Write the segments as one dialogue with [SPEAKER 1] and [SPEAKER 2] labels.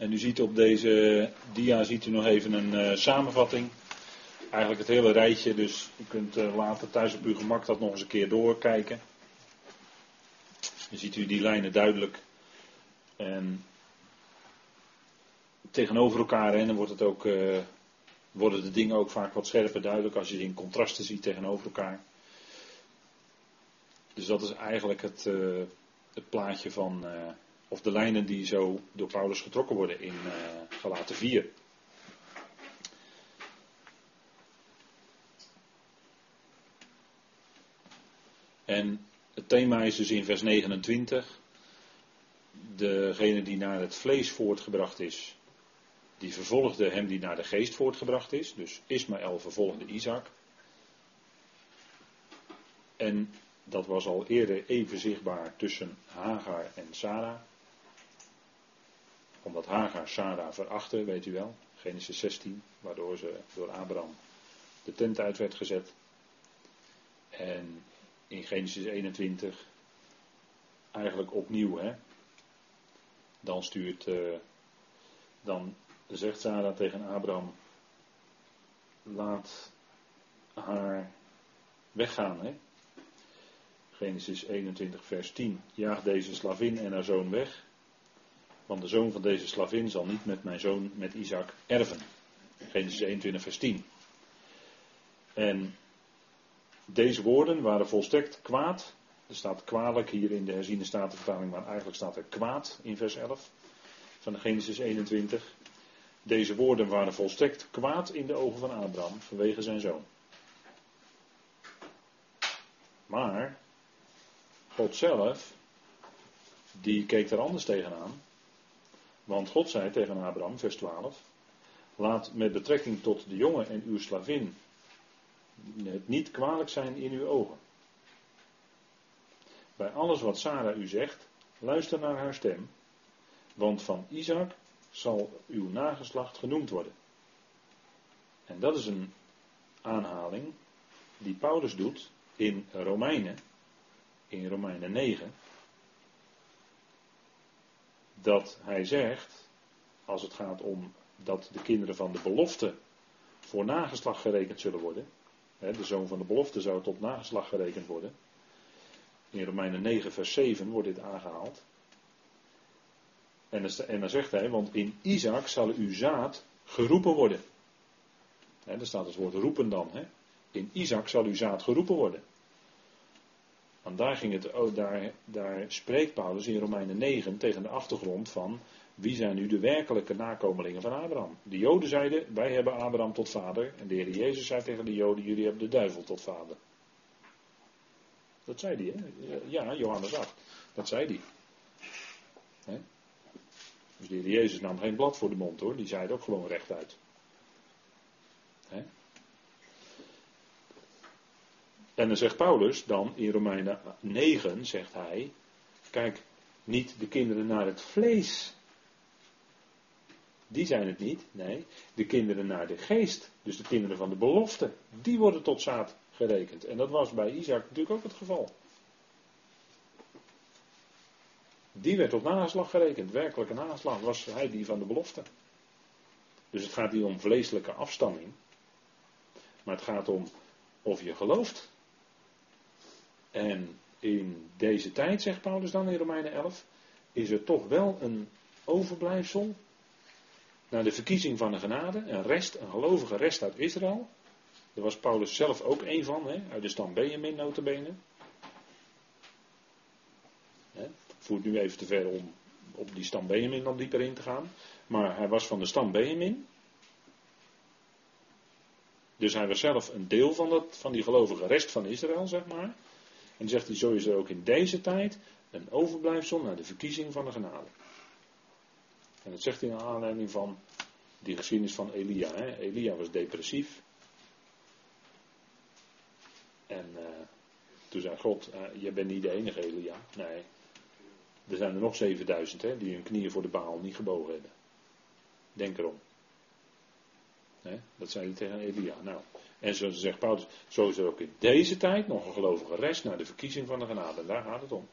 [SPEAKER 1] En u ziet op deze dia ziet u nog even een uh, samenvatting. Eigenlijk het hele rijtje, dus u kunt uh, later thuis op uw gemak dat nog eens een keer doorkijken. Dan ziet u die lijnen duidelijk. En tegenover elkaar, en dan wordt het ook, uh, worden de dingen ook vaak wat scherper duidelijk als je ze in contrasten ziet tegenover elkaar. Dus dat is eigenlijk het, het plaatje van of de lijnen die zo door Paulus getrokken worden in uh, Galaten 4. En het thema is dus in vers 29. Degene die naar het vlees voortgebracht is, die vervolgde hem die naar de geest voortgebracht is. Dus Ismaël vervolgde Isaac. En dat was al eerder even zichtbaar tussen Hagar en Sarah omdat Hagar Sarah verachtte, weet u wel, Genesis 16, waardoor ze door Abraham de tent uit werd gezet. En in Genesis 21 eigenlijk opnieuw, hè. Dan stuurt, uh, dan zegt Sarah tegen Abraham, laat haar weggaan, hè. Genesis 21 vers 10, jaag deze slavin en haar zoon weg. Want de zoon van deze slavin zal niet met mijn zoon, met Isaac, erven. Genesis 21, vers 10. En deze woorden waren volstrekt kwaad. Er staat kwalijk hier in de herziene statenvertaling, maar eigenlijk staat er kwaad in vers 11 van Genesis 21. Deze woorden waren volstrekt kwaad in de ogen van Abraham vanwege zijn zoon. Maar God zelf, die keek er anders tegenaan. Want God zei tegen Abraham, vers 12: Laat met betrekking tot de jongen en uw slavin het niet kwalijk zijn in uw ogen. Bij alles wat Sarah u zegt, luister naar haar stem, want van Isaac zal uw nageslacht genoemd worden. En dat is een aanhaling die Paulus doet in Romeinen, in Romeinen 9 dat hij zegt, als het gaat om dat de kinderen van de belofte voor nageslag gerekend zullen worden. Hè, de zoon van de belofte zou tot nageslag gerekend worden. In Romeinen 9, vers 7 wordt dit aangehaald. En dan, zegt hij, want in Isaac zal uw zaad geroepen worden. Hè, daar staat het woord roepen dan. In Isaac zal uw zaad geroepen worden. Daar, ging het, daar, daar spreekt Paulus in Romeinen 9 tegen de achtergrond van wie zijn nu de werkelijke nakomelingen van Abraham. De Joden zeiden, wij hebben Abraham tot vader. En de Heer Jezus zei tegen de Joden, jullie hebben de duivel tot vader. Dat zei hij, hè? Ja, Johannes 8. Dat zei hij. Dus de Heer Jezus nam geen blad voor de mond hoor, die zei het ook gewoon rechtuit. Hè? En dan zegt Paulus dan in Romeinen 9, zegt hij, kijk, niet de kinderen naar het vlees. Die zijn het niet, nee. De kinderen naar de geest, dus de kinderen van de belofte, die worden tot zaad gerekend. En dat was bij Isaac natuurlijk ook het geval. Die werd tot nageslag gerekend. Werkelijke nageslag was hij die van de belofte. Dus het gaat niet om vleeselijke afstamming. Maar het gaat om of je gelooft. En in deze tijd, zegt Paulus dan in Romeinen 11, is er toch wel een overblijfsel naar de verkiezing van de genade, een rest, een gelovige rest uit Israël. Daar was Paulus zelf ook een van, hè, uit de stam Benjamin notabene. Het voert nu even te ver om op die stam Benjamin dan dieper in te gaan. Maar hij was van de stam Benjamin. Dus hij was zelf een deel van, dat, van die gelovige rest van Israël, zeg maar. En zegt hij, zo is er ook in deze tijd een overblijfsel naar de verkiezing van de genade. En dat zegt hij naar aanleiding van die geschiedenis van Elia. Hè? Elia was depressief. En uh, toen zei God, uh, je bent niet de enige Elia. Nee, er zijn er nog 7000 hè, die hun knieën voor de baal niet gebogen hebben. Denk erom. Hè? Dat zei hij tegen Elia. Nou, en zo zegt Paulus, zo is er ook in deze tijd nog een gelovige rest naar de verkiezing van de genade. Daar gaat het om.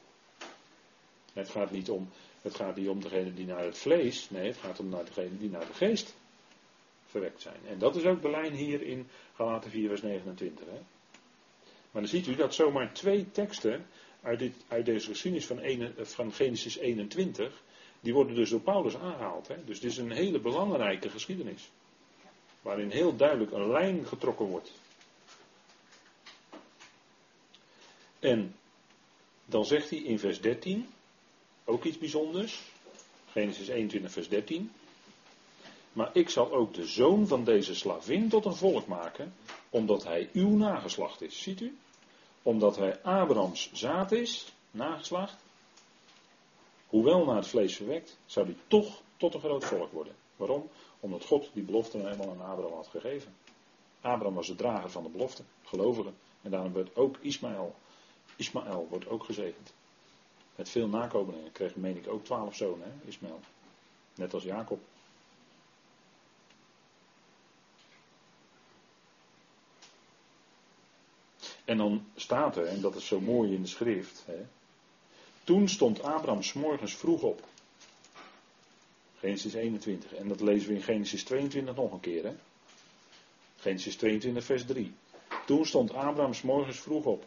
[SPEAKER 1] Het gaat niet om Het gaat niet om degene die naar het vlees, nee, het gaat om naar degene die naar de geest verwekt zijn. En dat is ook de hier in Galaten 4, vers 29. Hè? Maar dan ziet u dat zomaar twee teksten uit, uit deze geschiedenis van, van Genesis 21, die worden dus door Paulus aangehaald. Hè? Dus dit is een hele belangrijke geschiedenis. Waarin heel duidelijk een lijn getrokken wordt. En dan zegt hij in vers 13, ook iets bijzonders. Genesis 21, vers 13. Maar ik zal ook de zoon van deze slavin tot een volk maken, omdat hij uw nageslacht is. Ziet u? Omdat hij Abrahams zaad is, nageslacht. Hoewel naar het vlees verwekt, zou hij toch tot een groot volk worden. Waarom? Omdat God die belofte helemaal aan Abraham had gegeven. Abraham was de drager van de belofte, gelovige. En daarom werd ook Ismaël, Ismaël wordt ook gezegend. Met veel nakomelingen. Kreeg, meen ik, ook twaalf zonen, hè, Ismaël. Net als Jacob. En dan staat er, en dat is zo mooi in de schrift. Hè, toen stond Abraham s morgens vroeg op. Genesis 21. En dat lezen we in Genesis 22 nog een keer. Hè? Genesis 22, vers 3. Toen stond Abraham morgens vroeg op.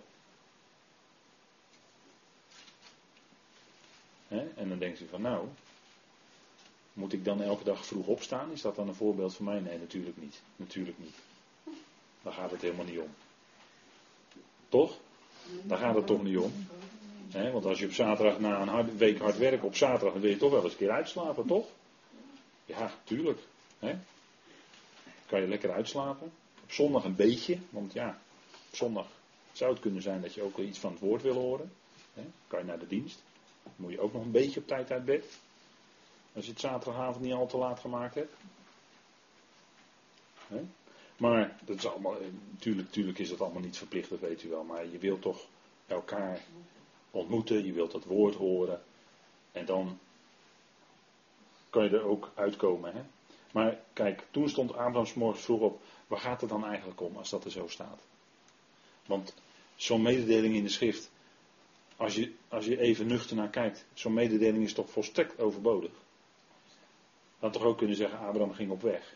[SPEAKER 1] En dan denkt u van nou, moet ik dan elke dag vroeg opstaan? Is dat dan een voorbeeld voor mij? Nee, natuurlijk niet. Natuurlijk niet. Daar gaat het helemaal niet om. Toch? Daar gaat het toch niet om. want als je op zaterdag na een week hard werken op zaterdag, dan wil je toch wel eens een keer uitslapen, toch? Ja, tuurlijk. Kan je lekker uitslapen. Op zondag een beetje, want ja, op zondag zou het kunnen zijn dat je ook iets van het woord wil horen. Kan je naar de dienst. Dan moet je ook nog een beetje op tijd uit bed. Als je het zaterdagavond niet al te laat gemaakt hebt. Maar dat is allemaal, eh, natuurlijk is dat allemaal niet verplicht, dat weet u wel. Maar je wilt toch elkaar ontmoeten, je wilt dat woord horen. En dan kan je er ook uitkomen. Hè? Maar kijk, toen stond Abraham morgens vroeg op. Waar gaat het dan eigenlijk om als dat er zo staat? Want zo'n mededeling in de schrift, als je, als je even nuchter naar kijkt, zo'n mededeling is toch volstrekt overbodig. Dan toch ook kunnen zeggen, Abraham ging op weg.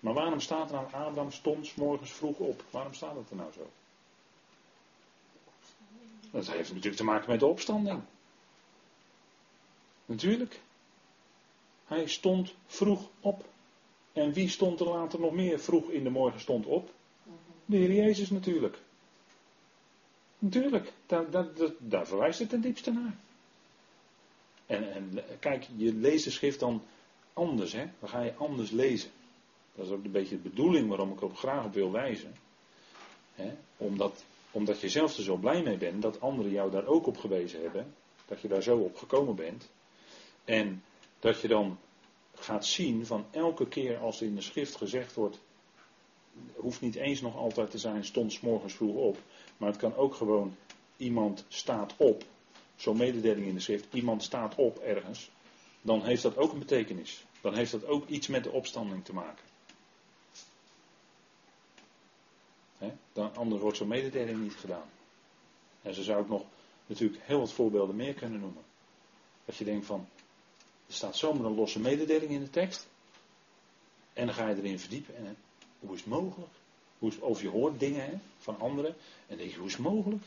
[SPEAKER 1] Maar waarom staat er nou, Abraham stond morgens vroeg op? Waarom staat het er nou zo? Dat heeft natuurlijk te maken met de opstanding. Natuurlijk. Hij stond vroeg op. En wie stond er later nog meer vroeg in de morgen stond op? De Heer Jezus natuurlijk. Natuurlijk, daar, daar, daar verwijst het ten diepste naar. En, en kijk, je leest de schrift dan anders, hè? Dan ga je anders lezen. Dat is ook een beetje de bedoeling waarom ik er graag op wil wijzen. Hè? Omdat, omdat je zelf er zo blij mee bent dat anderen jou daar ook op gewezen hebben. Dat je daar zo op gekomen bent. En dat je dan gaat zien van elke keer als in de schrift gezegd wordt, hoeft niet eens nog altijd te zijn, stond morgens vroeg op, maar het kan ook gewoon iemand staat op, zo'n mededeling in de schrift, iemand staat op ergens, dan heeft dat ook een betekenis. Dan heeft dat ook iets met de opstanding te maken. dan, anders wordt zo'n mededeling niet gedaan. En zo zou ik nog natuurlijk heel wat voorbeelden meer kunnen noemen. Dat je denkt van, er staat zomaar een losse mededeling in de tekst. En dan ga je erin verdiepen. En hoe is het mogelijk? Hoe is, of je hoort dingen hè, van anderen. En denk je, hoe is het mogelijk?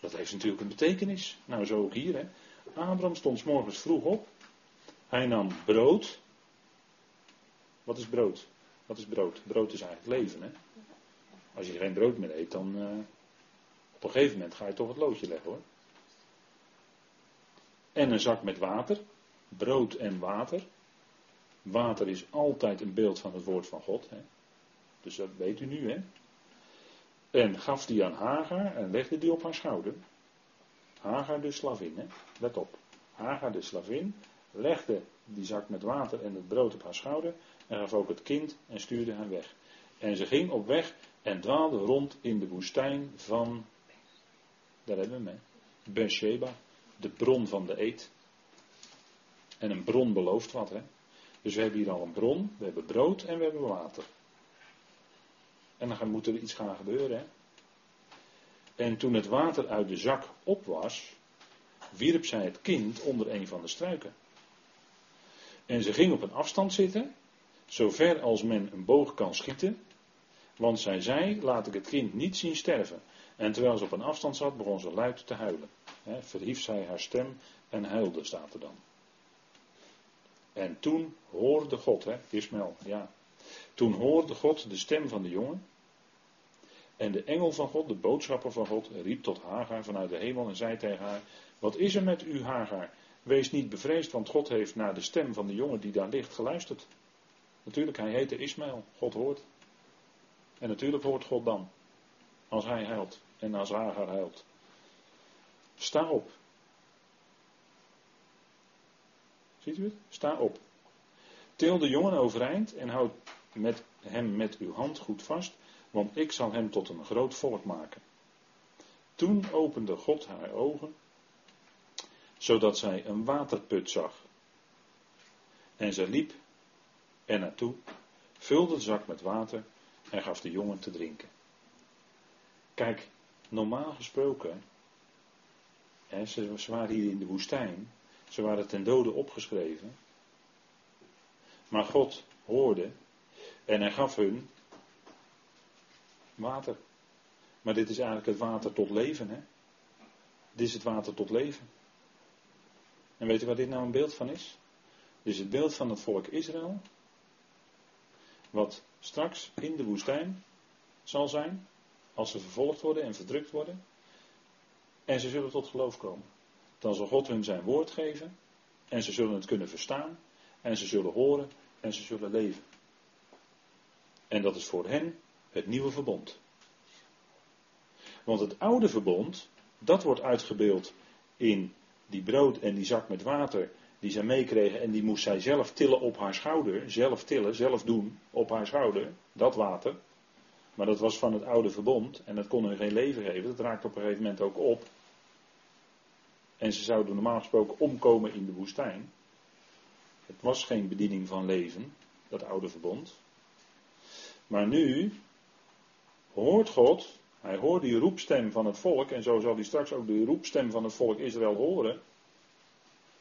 [SPEAKER 1] Dat heeft natuurlijk een betekenis. Nou, zo ook hier. Hè. Abraham stond s morgens vroeg op. Hij nam brood. Wat is brood? Wat is brood? Brood is eigenlijk leven. Hè? Als je geen brood meer eet, dan uh, op een gegeven moment ga je toch het loodje leggen hoor. En een zak met water. Brood en water. Water is altijd een beeld van het woord van God. Hè? Dus dat weet u nu, hè? En gaf die aan Hagar en legde die op haar schouder. Hagar de slavin, hè? Let op. Hagar de slavin legde die zak met water en het brood op haar schouder en gaf ook het kind en stuurde haar weg. En ze ging op weg en dwaalde rond in de woestijn van, daar hebben we hem, Beersheba de bron van de eet. En een bron belooft wat, hè. Dus we hebben hier al een bron, we hebben brood en we hebben water. En dan moet er iets gaan gebeuren, hè. En toen het water uit de zak op was, wierp zij het kind onder een van de struiken. En ze ging op een afstand zitten, zover als men een boog kan schieten, want zij zei, laat ik het kind niet zien sterven. En terwijl ze op een afstand zat, begon ze luid te huilen. Verhief zij haar stem en huilde, staat er dan. En toen hoorde God, hè, Ismaël, ja. Toen hoorde God de stem van de jongen. En de engel van God, de boodschapper van God, riep tot Hagar vanuit de hemel en zei tegen haar: Wat is er met u, Hagar? Wees niet bevreesd, want God heeft naar de stem van de jongen die daar ligt geluisterd. Natuurlijk, hij heette Ismaël. God hoort. En natuurlijk hoort God dan. Als hij huilt en als Hagar huilt. Sta op. Ziet u het? Sta op. Til de jongen overeind en houd met hem met uw hand goed vast, want ik zal hem tot een groot volk maken. Toen opende God haar ogen, zodat zij een waterput zag. En ze liep er naartoe, vulde de zak met water en gaf de jongen te drinken. Kijk, normaal gesproken, ze, ze waren hier in de woestijn, ze waren ten dode opgeschreven, maar God hoorde en hij gaf hun water. Maar dit is eigenlijk het water tot leven, hè? Dit is het water tot leven. En weet u waar dit nou een beeld van is? Dit is het beeld van het volk Israël. Wat straks in de woestijn zal zijn. Als ze vervolgd worden en verdrukt worden. En ze zullen tot geloof komen. Dan zal God hun zijn woord geven. En ze zullen het kunnen verstaan. En ze zullen horen. En ze zullen leven. En dat is voor hen het nieuwe verbond. Want het oude verbond, dat wordt uitgebeeld in die brood en die zak met water die zij meekregen en die moest zij zelf tillen op haar schouder. Zelf tillen, zelf doen op haar schouder, dat water. Maar dat was van het oude verbond en dat kon hun geen leven geven. Dat raakte op een gegeven moment ook op. En ze zouden normaal gesproken omkomen in de woestijn. Het was geen bediening van leven, dat oude verbond. Maar nu hoort God, hij hoort die roepstem van het volk, en zo zal hij straks ook de roepstem van het volk Israël horen.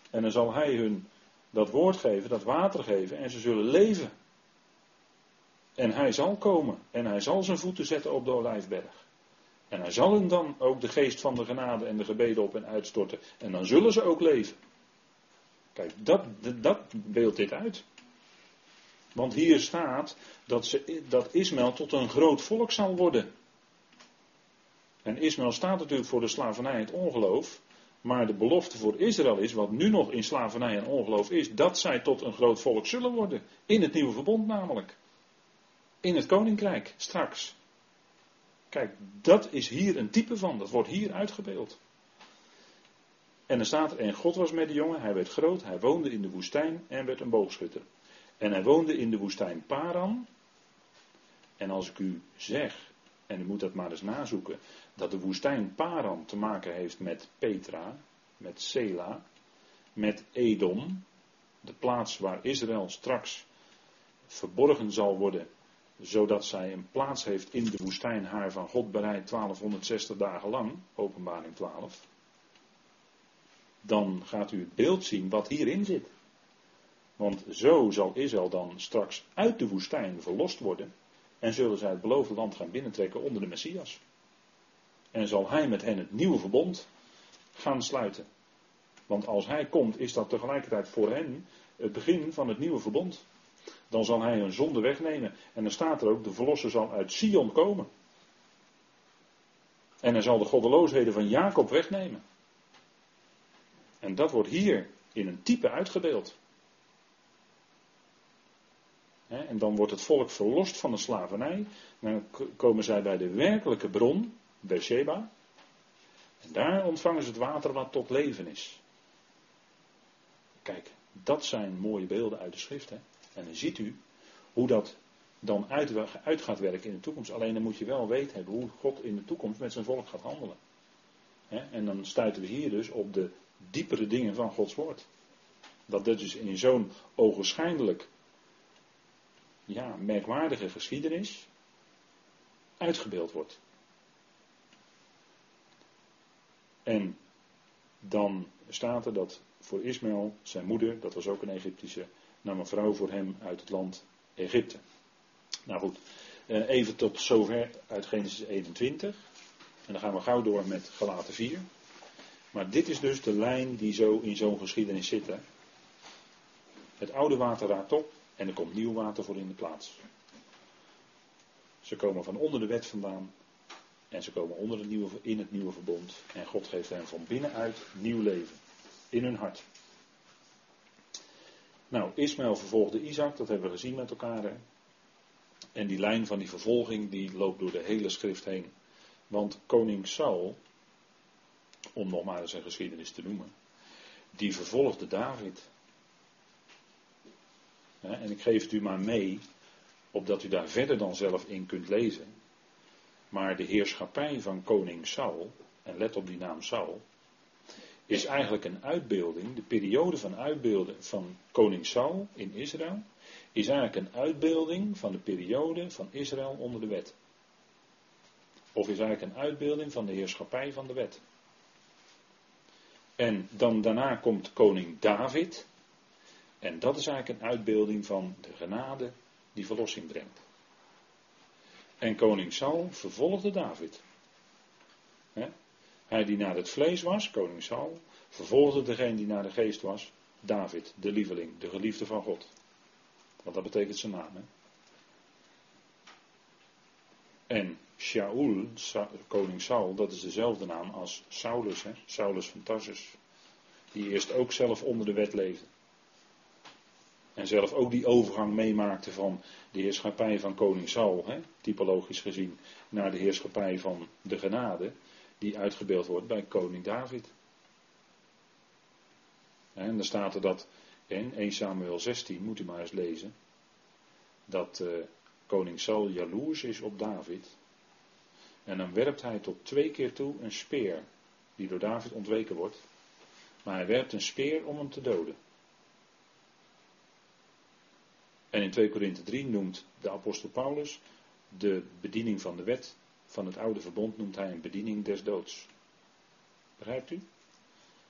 [SPEAKER 1] En dan zal hij hun dat woord geven, dat water geven, en ze zullen leven. En hij zal komen, en hij zal zijn voeten zetten op de olijfberg. En hij zal hun dan ook de geest van de genade en de gebeden op hen uitstorten. En dan zullen ze ook leven. Kijk, dat, dat beeldt dit uit. Want hier staat dat, ze, dat Ismaël tot een groot volk zal worden. En Ismaël staat natuurlijk voor de slavernij en het ongeloof. Maar de belofte voor Israël is, wat nu nog in slavernij en ongeloof is, dat zij tot een groot volk zullen worden. In het nieuwe verbond namelijk. In het koninkrijk, straks. Kijk, dat is hier een type van, dat wordt hier uitgebeeld. En er staat en God was met de jongen, hij werd groot, hij woonde in de woestijn en werd een boogschutter. En hij woonde in de woestijn Paran. En als ik u zeg, en u moet dat maar eens nazoeken, dat de woestijn Paran te maken heeft met Petra, met Sela, met Edom, de plaats waar Israël straks verborgen zal worden, zodat zij een plaats heeft in de woestijn haar van God bereid 1260 dagen lang, openbaring 12, dan gaat u het beeld zien wat hierin zit. Want zo zal Israël dan straks uit de woestijn verlost worden. En zullen zij het beloofde land gaan binnentrekken onder de Messias. En zal hij met hen het nieuwe verbond gaan sluiten. Want als hij komt, is dat tegelijkertijd voor hen het begin van het nieuwe verbond. Dan zal hij hun zonde wegnemen. En dan staat er ook, de verlosser zal uit Sion komen. En hij zal de goddeloosheden van Jacob wegnemen. En dat wordt hier in een type uitgebeeld. En dan wordt het volk verlost van de slavernij. Dan komen zij bij de werkelijke bron, Beersheba. En daar ontvangen ze het water wat tot leven is. Kijk, dat zijn mooie beelden uit de schrift. Hè? En dan ziet u hoe dat dan uit, gaat werken in de toekomst. Alleen dan moet je wel weten hebben hoe God in de toekomst met zijn volk gaat handelen. En dan stuiten we hier dus op de diepere dingen van Gods woord. Dat dit dus in zo'n ogenschijnlijk ja, merkwaardige geschiedenis uitgebeeld wordt. En dan staat er dat voor Ismaël, zijn moeder, dat was ook een Egyptische, nam een vrouw voor hem uit het land Egypte. Nou goed, eh, even tot zover uit Genesis 21. En dan gaan we gauw door met Galaten 4. Maar dit is dus de lijn die zo in zo'n geschiedenis zit. Hè? Het oude water raakt op en er komt nieuw water voor in de plaats. Ze komen van onder de wet vandaan en ze komen onder het nieuwe, in het nieuwe verbond. En God geeft hen van binnenuit nieuw leven in hun hart. Nou, Ismaël vervolgde Isaac, dat hebben we gezien met elkaar. Hè? En die lijn van die vervolging die loopt door de hele schrift heen. Want koning Saul, om nog maar eens een geschiedenis te noemen, die vervolgde David. En ik geef het u maar mee, opdat u daar verder dan zelf in kunt lezen. Maar de heerschappij van koning Saul, en let op die naam Saul, is eigenlijk een uitbeelding, de periode van uitbeelden van koning Saul in Israël, is eigenlijk een uitbeelding van de periode van Israël onder de wet. Of is eigenlijk een uitbeelding van de heerschappij van de wet. En dan daarna komt koning David. En dat is eigenlijk een uitbeelding van de genade die verlossing brengt. En koning Saul vervolgde David. Hij die naar het vlees was, koning Saul, vervolgde degene die naar de geest was, David, de lieveling, de geliefde van God. Want dat betekent zijn naam. Hè? En Shaul, koning Saul, dat is dezelfde naam als Saulus, hè? Saulus van Tarsus. Die eerst ook zelf onder de wet leefde. En zelf ook die overgang meemaakte van de heerschappij van koning Saul, hè, typologisch gezien, naar de heerschappij van de genade, die uitgebeeld wordt bij koning David. En dan staat er dat in 1 Samuel 16, moet u maar eens lezen, dat uh, koning Saul jaloers is op David. En dan werpt hij tot twee keer toe een speer, die door David ontweken wordt. Maar hij werpt een speer om hem te doden. En in 2 Korinthe 3 noemt de apostel Paulus de bediening van de wet van het oude verbond noemt hij een bediening des doods. Begrijpt u?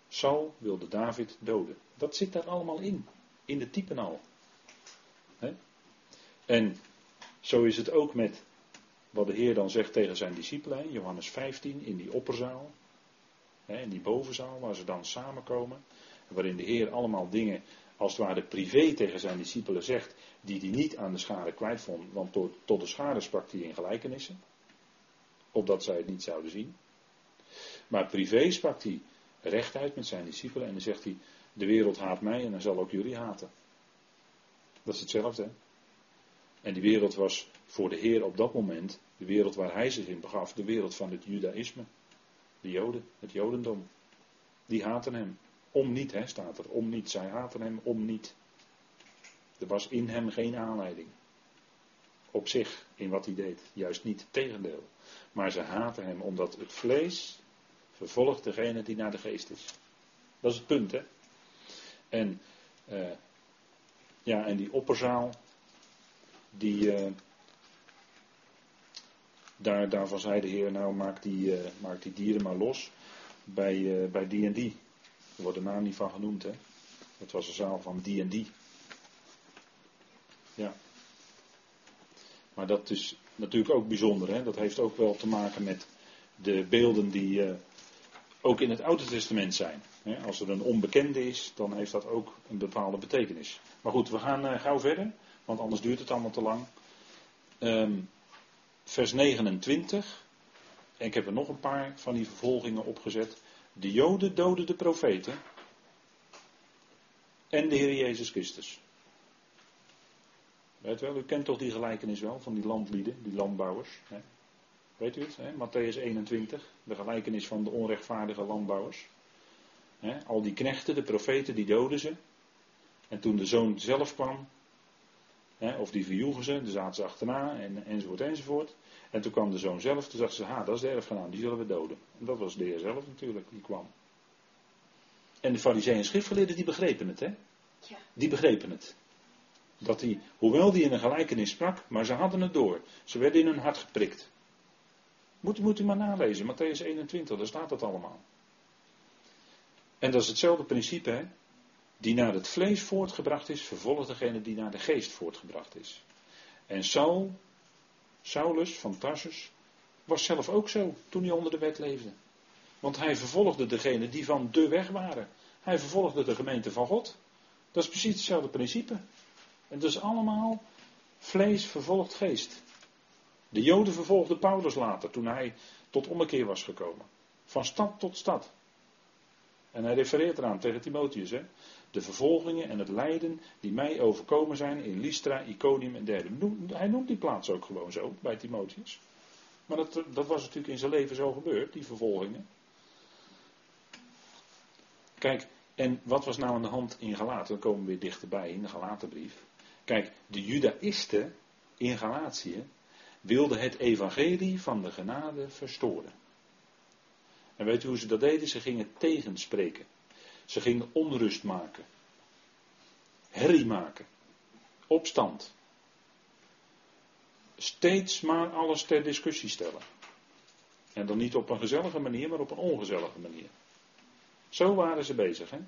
[SPEAKER 1] Saul wilde David doden. Dat zit daar allemaal in. In de typen al. En zo is het ook met wat de Heer dan zegt tegen zijn discipelen. Johannes 15 in die opperzaal. in die bovenzaal waar ze dan samenkomen. Waarin de Heer allemaal dingen als het ware privé tegen zijn discipelen zegt. Die hij niet aan de schade kwijt vond. Want tot, tot de schade sprak hij in gelijkenissen. Opdat zij het niet zouden zien. Maar privé sprak hij rechtuit met zijn discipelen en dan zegt hij, de wereld haat mij en dan zal ook jullie haten. Dat is hetzelfde. En die wereld was voor de Heer op dat moment, de wereld waar hij zich in begaf, de wereld van het judaïsme. De Joden, het Jodendom. Die haten hem. Om niet, hè, staat er. Om niet. Zij haten hem om niet. Er was in hem geen aanleiding. Op zich, in wat hij deed. Juist niet, tegendeel. Maar ze haten hem omdat het vlees vervolgt degene die naar de geest is. Dat is het punt, hè. En, uh, ja, en die opperzaal, die, uh, daar, daarvan zei de Heer, nou maak die, uh, die dieren maar los bij, bij die en die. Er wordt de naam niet van genoemd, hè. Het was een zaal van die en die. Ja. Maar dat is natuurlijk ook bijzonder, hè. Dat heeft ook wel te maken met de beelden die ook in het Oude Testament zijn. Als er een onbekende is, dan heeft dat ook een bepaalde betekenis. Maar goed, we gaan uh, gauw verder, want anders duurt het allemaal te lang. Um, vers 29. En ik heb er nog een paar van die vervolgingen opgezet. De Joden doden de profeten. En de Heer Jezus Christus. Weet wel, u kent toch die gelijkenis wel van die landlieden, die landbouwers. Hè? Weet u het? Hè? Matthäus 21, de gelijkenis van de onrechtvaardige landbouwers. Hè? Al die knechten, de profeten, die doden ze. En toen de zoon zelf kwam, hè, of die verjoegen ze, dan zaten ze achterna, en, enzovoort, enzovoort. En toen kwam de zoon zelf, toen dachten ze, ha, dat is de erfgenaam, die zullen we doden. En dat was de heer zelf natuurlijk, die kwam. En de fariseeën en schriftgeleerden, die begrepen het, hè? Ja. Die begrepen het. Dat die, hoewel die in een gelijkenis sprak, maar ze hadden het door. Ze werden in hun hart geprikt. Moet, moet u maar nalezen, Matthäus 21, daar staat dat allemaal. En dat is hetzelfde principe, hè? Die naar het vlees voortgebracht is, vervolgt degene die naar de geest voortgebracht is. En Saul, Saulus van Tarsus, was zelf ook zo toen hij onder de wet leefde. Want hij vervolgde degene die van de weg waren. Hij vervolgde de gemeente van God. Dat is precies hetzelfde principe. En dat is allemaal vlees vervolgt geest. De Joden vervolgden Paulus later toen hij tot ommekeer was gekomen. Van stad tot stad. En hij refereert eraan tegen Timotheus. Hè? De vervolgingen en het lijden die mij overkomen zijn in Lystra, Iconium en derde. Hij noemt die plaats ook gewoon zo bij Timotheus. Maar dat, dat was natuurlijk in zijn leven zo gebeurd, die vervolgingen. Kijk, en wat was nou aan de hand in Galaten? Dan komen we weer dichterbij in de Galatenbrief. Kijk, de Judaïsten in Galatië wilden het evangelie van de genade verstoren. En weet u hoe ze dat deden? Ze gingen tegenspreken. Ze gingen onrust maken. Herrie maken. Opstand. Steeds maar alles ter discussie stellen. En dan niet op een gezellige manier, maar op een ongezellige manier. Zo waren ze bezig. Hè?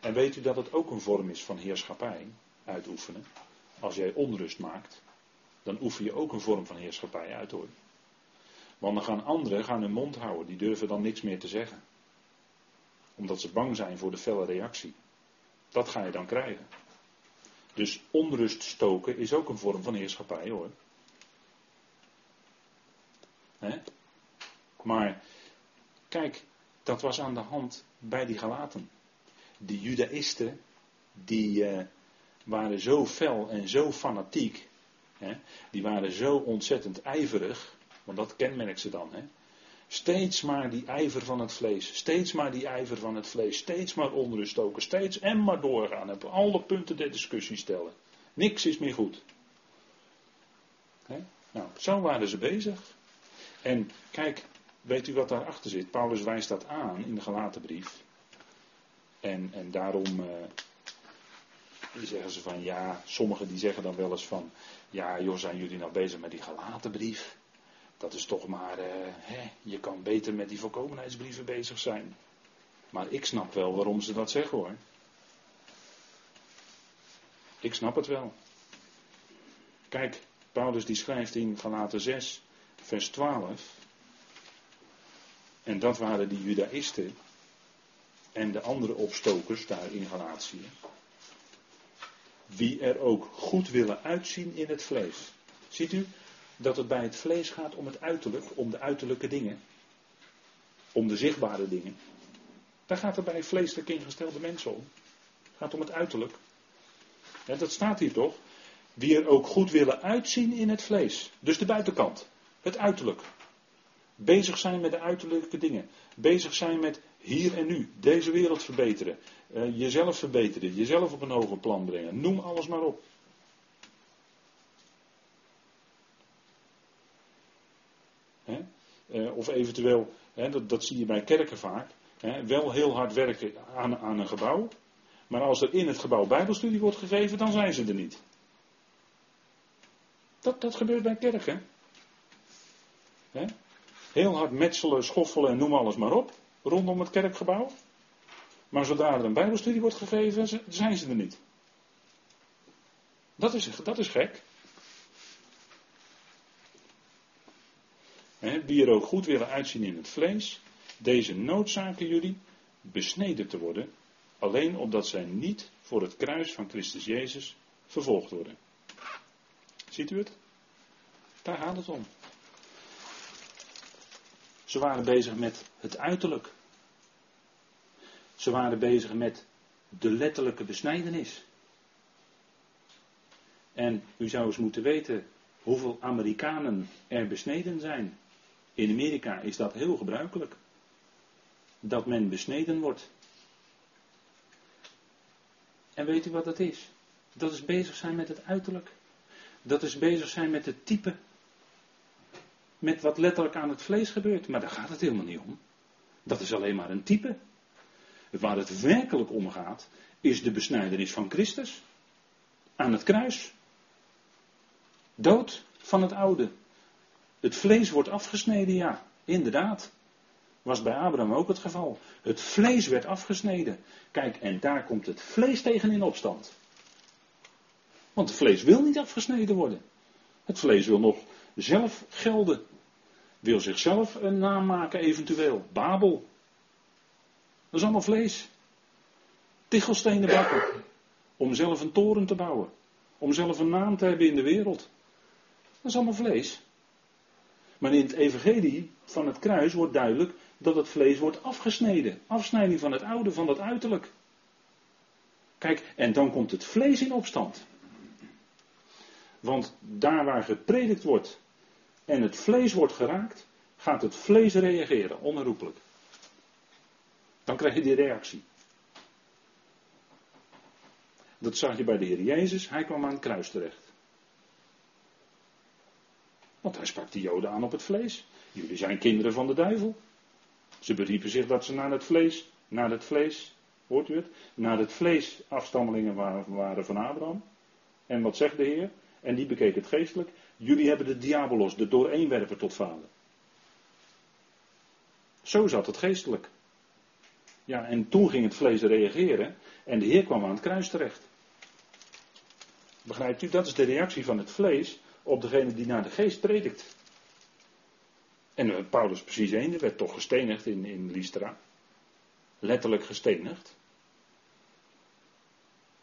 [SPEAKER 1] En weet u dat het ook een vorm is van heerschappij uitoefenen? Als jij onrust maakt, dan oefen je ook een vorm van heerschappij uit hoor. Want dan gaan anderen gaan hun mond houden, die durven dan niks meer te zeggen. Omdat ze bang zijn voor de felle reactie. Dat ga je dan krijgen. Dus onrust stoken is ook een vorm van heerschappij hoor. Maar kijk, dat was aan de hand bij die Galaten. Die Judaïsten, die uh, waren zo fel en zo fanatiek. Hè, die waren zo ontzettend ijverig. Want dat kenmerkt ze dan. Hè. Steeds maar die ijver van het vlees. Steeds maar die ijver van het vlees. Steeds maar onrust stoken. Steeds en maar doorgaan. Op alle punten der discussie stellen. Niks is meer goed. Nou, zo waren ze bezig. En kijk, weet u wat daarachter zit? Paulus wijst dat aan in de gelaten brief. En, en daarom uh, zeggen ze van ja, sommigen die zeggen dan wel eens van ja joh, zijn jullie nou bezig met die gelaten brief? Dat is toch maar, uh, hè, je kan beter met die voorkomenheidsbrieven bezig zijn. Maar ik snap wel waarom ze dat zeggen hoor. Ik snap het wel. Kijk, Paulus die schrijft in Galaten 6, vers 12. En dat waren die Judaïsten en de andere opstokers daar in Galatië. Wie er ook goed willen uitzien in het vlees. Ziet u dat het bij het vlees gaat om het uiterlijk, om de uiterlijke dingen. Om de zichtbare dingen. Daar gaat het bij vleeselijk ingestelde mensen om. Het gaat om het uiterlijk. Ja, dat staat hier toch? Wie er ook goed willen uitzien in het vlees. Dus de buitenkant. Het uiterlijk. Bezig zijn met de uiterlijke dingen. Bezig zijn met hier en nu. Deze wereld verbeteren. Uh, jezelf verbeteren. Jezelf op een hoger plan brengen. Noem alles maar op. Hè? Uh, of eventueel, hè, dat, dat, zie je bij kerken vaak. Hè, wel heel hard werken aan, aan een gebouw. Maar als er in het gebouw Bijbelstudie wordt gegeven, dan zijn ze er niet. Dat, dat gebeurt bij kerken. Hè? Heel hard metselen, schoffelen en noem alles maar op. Rondom het kerkgebouw. Maar zodra er een Bijbelstudie wordt gegeven, zijn ze er niet. Dat is, dat is gek. He, die er ook goed willen uitzien in het vlees, deze noodzaken jullie besneden te worden, alleen opdat zij niet voor het kruis van Christus Jezus vervolgd worden. Ziet u het? Daar gaat het om. Ze waren bezig met het uiterlijk. Ze waren bezig met de letterlijke besnijdenis. En u zou eens moeten weten hoeveel Amerikanen er besneden zijn. In Amerika is dat heel gebruikelijk. Dat men besneden wordt. En weet u wat dat is? Dat is bezig zijn met het uiterlijk. Dat is bezig zijn met het type met wat letterlijk aan het vlees gebeurt. Maar daar gaat het helemaal niet om. Dat is alleen maar een type. Waar het werkelijk om gaat, is de besnijdenis van Christus. Aan het kruis. Dood van het oude. Het vlees wordt afgesneden, ja, inderdaad.
[SPEAKER 2] Was bij Abraham ook het geval. Het vlees werd afgesneden. Kijk, en daar komt het vlees tegen in opstand. Want het vlees wil niet afgesneden worden. Het vlees wil nog zelf gelden. Wil zichzelf een naam maken, eventueel. Babel. Dat is allemaal vlees. Tichelstenen bakken. Om zelf een toren te bouwen. Om zelf een naam te hebben in de wereld. Dat is allemaal vlees. Maar in het evangelie van het kruis wordt duidelijk dat het vlees wordt afgesneden. Afsnijding van het oude, van dat uiterlijk. Kijk, en dan komt het vlees in opstand. Want daar waar gepredikt wordt en het vlees wordt geraakt, gaat het vlees reageren, onherroepelijk. Dan krijg je die reactie. Dat zag je bij de Heer Jezus, hij kwam aan het kruis terecht. Want hij sprak de Joden aan op het vlees. Jullie zijn kinderen van de duivel. Ze beriepen zich dat ze naar het vlees, naar het vlees, hoort u het? Naar het vlees afstammelingen waren van Abraham. En wat zegt de Heer? En die bekeek het geestelijk. Jullie hebben de diabolos, de dooreenwerper tot vader. Zo zat het geestelijk. Ja, en toen ging het vlees reageren en de Heer kwam aan het kruis terecht. Begrijpt u? Dat is de reactie van het vlees op degene die naar de geest predikt. En eh, Paulus precies één, werd toch gestenigd in, in Lystra. Letterlijk gestenigd.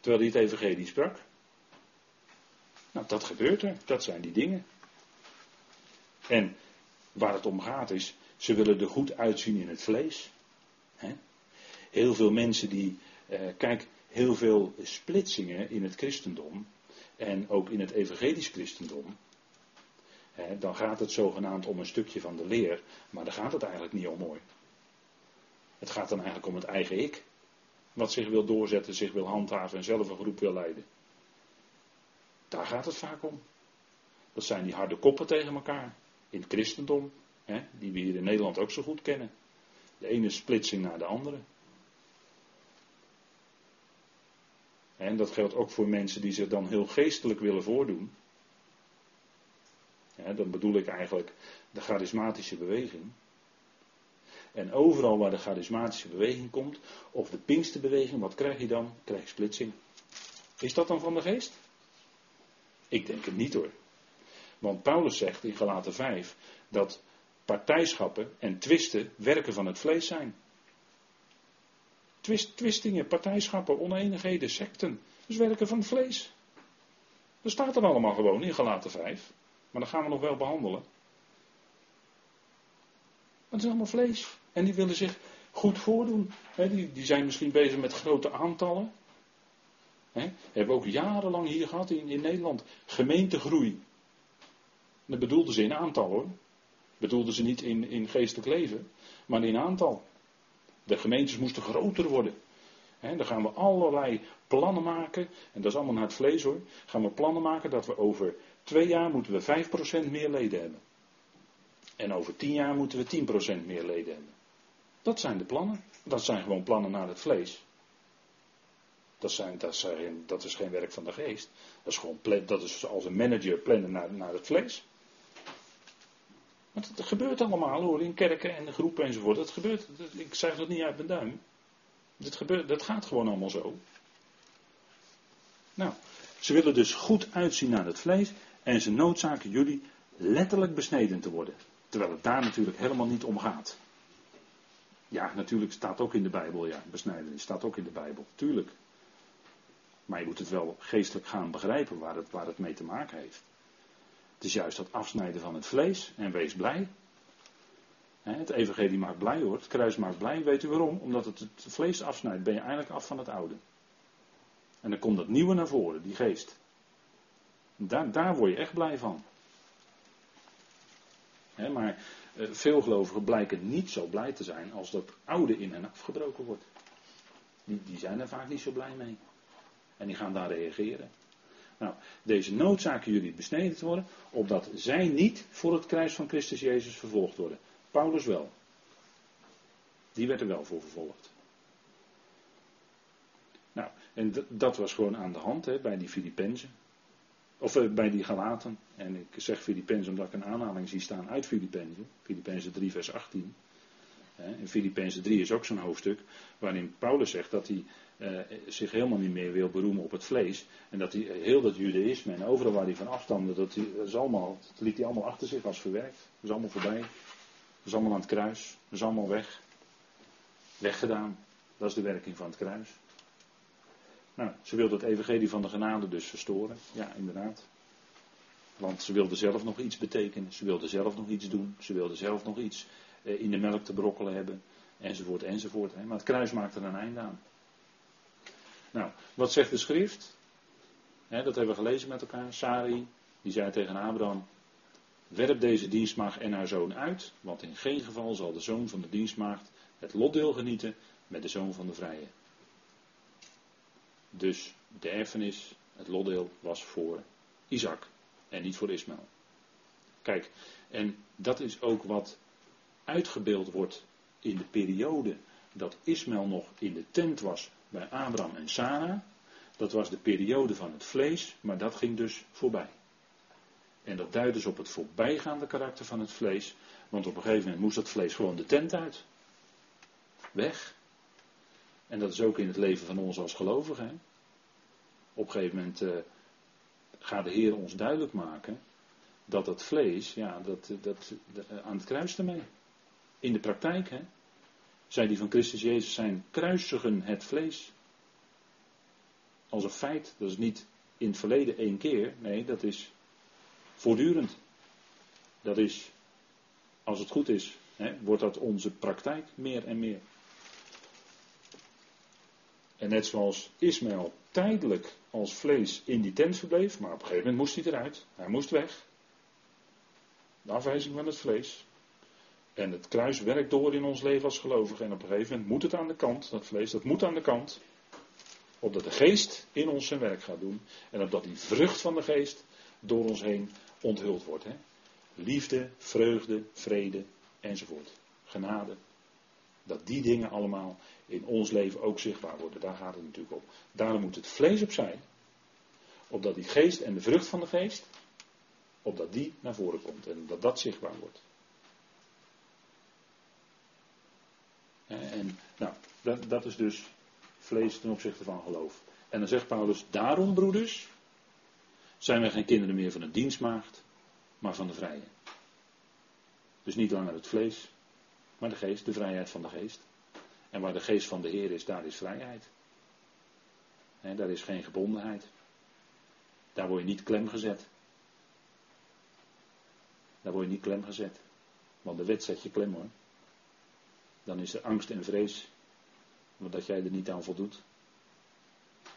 [SPEAKER 2] Terwijl hij het evangelie sprak. Nou, dat gebeurt er. Dat zijn die dingen. En waar het om gaat is, ze willen er goed uitzien in het vlees. Heel veel mensen die, eh, kijk, heel veel splitsingen in het christendom en ook in het evangelisch christendom. dan gaat het zogenaamd om een stukje van de leer, maar daar gaat het eigenlijk niet om mooi. Het gaat dan eigenlijk om het eigen ik. Wat zich wil doorzetten, zich wil handhaven en zelf een groep wil leiden. Daar gaat het vaak om. Dat zijn die harde koppen tegen elkaar. In het christendom, hè, die we hier in Nederland ook zo goed kennen. De ene splitsing naar de andere. En dat geldt ook voor mensen die zich dan heel geestelijk willen voordoen. Ja, dan bedoel ik eigenlijk de charismatische beweging. En overal waar de charismatische beweging komt, of de Pinksterbeweging, wat krijg je dan? Krijg je splitsing. Is dat dan van de geest? Ik denk het niet hoor. Want Paulus zegt in Galaten 5 dat partijschappen en twisten werken van het vlees zijn. Twist, twistingen, partijschappen, oneenigheden, secten. Dus werken van vlees. Dat staat er allemaal gewoon in Galaten 5. Maar dat gaan we nog wel behandelen. Het is allemaal vlees. En die willen zich goed voordoen. die, die zijn misschien bezig met grote aantallen. He, hebben we ook jarenlang hier gehad in, in Nederland. Gemeentegroei. Dat bedoelden ze in aantal hoor. Bedoelden ze niet in, in geestelijk leven, maar in aantal. De gemeentes moesten groter worden. Dan gaan we allerlei plannen maken. En dat is allemaal naar het vlees hoor. Gaan we plannen maken dat we over twee jaar moeten we 5% meer leden hebben. En over tien jaar moeten we 10% meer leden hebben. Dat zijn de plannen. Dat zijn gewoon plannen naar het vlees. Dat, zijn, dat, zijn, dat is geen werk van de geest. Dat is gewoon dat is als een manager plannen naar, naar het vlees. Want het gebeurt allemaal hoor, in kerken en groepen enzovoort. Dat gebeurt, ik zeg dat niet uit mijn duim. Dat, gebeurt, dat gaat gewoon allemaal zo. Nou, ze willen dus goed uitzien naar het vlees en ze noodzaken jullie letterlijk besneden te worden. Terwijl het daar natuurlijk helemaal niet om gaat. Ja, natuurlijk staat ook in de Bijbel, ja, besnijdenis staat ook in de Bijbel, tuurlijk. Maar je moet het wel geestelijk gaan begrijpen waar het, waar het mee te maken heeft. Het is juist dat afsnijden van het vlees en wees blij. Het evangelie maakt blij hoor, het kruis maakt blij. Weet u waarom? Omdat het het vlees afsnijdt, ben je eigenlijk af van het oude. En dan komt dat nieuwe naar voren, die geest. Daar, daar word je echt blij van. maar eh, veel gelovigen blijken niet zo blij te zijn als dat oude in hen afgebroken wordt. Die, die zijn er vaak niet zo blij mee. En die gaan daar reageren. Nou, deze noodzaken jullie besneden te worden, opdat zij niet voor het kruis van Christus Jezus vervolgd worden. Paulus wel. Die werd er wel voor vervolgd. Nou, en dat was gewoon aan de hand hè, bij die Filippenzen. Of eh, bij die Galaten. En ik zeg Filippenzen omdat ik een aanhaling zie staan uit Filippenzen. Filippenzen 3 vers 18. In Filippenzen 3 is ook zo'n hoofdstuk waarin Paulus zegt dat hij eh, zich helemaal niet meer wil beroemen op het vlees. En dat hij heel dat judaïsme en overal waar hij van afstamde, dat, dat, allemaal, dat liet hij allemaal achter zich als verwerkt. Dat is allemaal voorbij. Dat is allemaal aan het kruis. Dat is allemaal weg. Weggedaan. Dat is de werking van het kruis. Nou, ze wilde het evangelie van de genade dus verstoren. Ja, inderdaad. Want ze wilde zelf nog iets betekenen. Ze wilde zelf nog iets doen. Ze wilde zelf nog iets in de melk te brokkelen hebben. Enzovoort, enzovoort. Maar het kruis maakt er een einde aan. Nou, wat zegt de schrift? dat hebben we gelezen met elkaar. Sari, die zei tegen Abraham: Werp deze dienstmaagd en haar zoon uit, want in geen geval zal de zoon van de dienstmaagd het lotdeel genieten met de zoon van de vrije. Dus de erfenis, het lotdeel, was voor Isaac en niet voor Ismaël. Kijk, en dat is ook wat uitgebeeld wordt in de periode dat Ismaël nog in de tent was bij Abraham en Sarah. Dat was de periode van het vlees, maar dat ging dus voorbij. En dat duidt dus op het voorbijgaande karakter van het vlees, want op een gegeven moment moest dat vlees gewoon de tent uit. Weg. En dat is ook in het leven van ons als gelovigen. Op een gegeven moment uh, gaat de Heer ons duidelijk maken dat dat vlees, ja, dat, dat, aan het kruis ermee. In de praktijk, hè. Zij die van Christus Jezus zijn, kruisigen het vlees. Als een feit, dat is niet in het verleden één keer, nee, dat is voortdurend. Dat is, als het goed is, hè, wordt dat onze praktijk meer en meer. En net zoals Ismaël tijdelijk als vlees in die tent verbleef, maar op een gegeven moment moest hij eruit. Hij moest weg. De afwijzing van het vlees. En het kruis werkt door in ons leven als gelovigen. En op een gegeven moment moet het aan de kant, dat vlees, dat moet aan de kant. Opdat de geest in ons zijn werk gaat doen. En opdat die vrucht van de geest door ons heen onthuld wordt. Hè? Liefde, vreugde, vrede enzovoort. Genade. Dat die dingen allemaal in ons leven ook zichtbaar worden. Daar gaat het natuurlijk om. Daarom moet het vlees op zijn. Opdat die geest en de vrucht van de geest. Opdat die naar voren komt. En dat dat zichtbaar wordt. En nou, dat, dat is dus vlees ten opzichte van geloof. En dan zegt Paulus, daarom broeders, zijn wij geen kinderen meer van de dienstmaagd, maar van de vrije. Dus niet langer het vlees, maar de geest, de vrijheid van de geest. En waar de geest van de Heer is, daar is vrijheid. daar is geen gebondenheid. Daar word je niet klem gezet. Daar word je niet klem gezet. Want de wet zet je klem hoor dan is er angst en vrees, omdat jij er niet aan voldoet.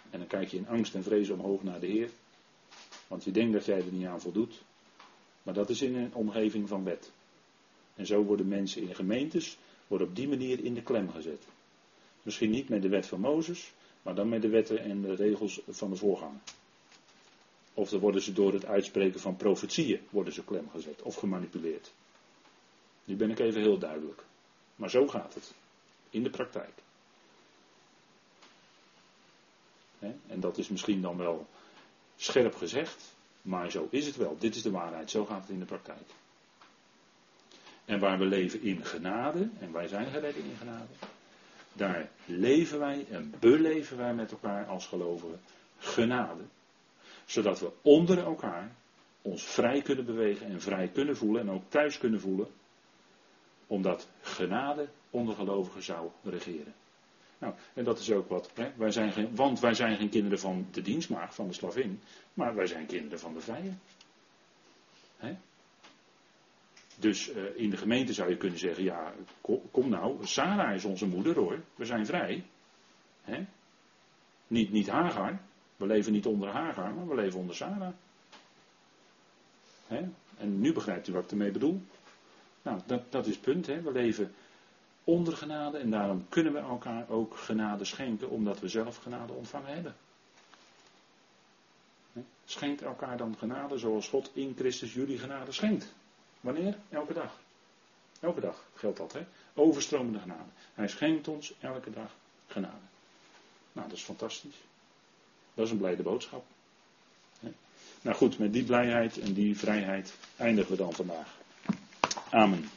[SPEAKER 2] En dan kijk je in angst en vrees omhoog naar de Heer, want je denkt dat jij er niet aan voldoet. Maar dat is in een omgeving van wet. En zo worden mensen in gemeentes worden op die manier in de klem gezet. Misschien niet met de wet van Mozes, maar dan met de wetten en de regels van de voorganger. Of dan worden ze door het uitspreken van profetieën worden ze klem gezet of gemanipuleerd. Nu ben ik even heel duidelijk. Maar zo gaat het. In de praktijk. En dat is misschien dan wel scherp gezegd, maar zo is het wel. Dit is de waarheid, zo gaat het in de praktijk. En waar we leven in genade, en wij zijn gered in genade, daar leven wij en beleven wij met elkaar als gelovigen genade. Zodat we onder elkaar ons vrij kunnen bewegen en vrij kunnen voelen en ook thuis kunnen voelen omdat genade onder gelovigen zou regeren. Nou, en dat is ook wat, hè, wij zijn geen, want wij zijn geen kinderen van de dienstmaag, van de slavin, maar wij zijn kinderen van de vrije. Hè? Dus uh, in de gemeente zou je kunnen zeggen, ja, kom, kom, nou, Sarah is onze moeder hoor, we zijn vrij. Hè? Niet, niet Hagar, we leven niet onder Hagar, maar we leven onder Sarah. Hè? En nu begrijpt u wat ik ermee bedoel. Nou, dat, dat is het punt. Hè. We leven onder genade en daarom kunnen we elkaar ook genade schenken, omdat we zelf genade ontvangen hebben. Schenkt elkaar dan genade zoals God in Christus jullie genade schenkt. Wanneer? Elke dag. Elke dag geldt dat, hè? Overstromende genade. Hij schenkt ons elke dag genade. Nou, dat is fantastisch. Dat is een blijde boodschap. Nou goed, met die blijheid en die vrijheid eindigen we dan vandaag. Amen.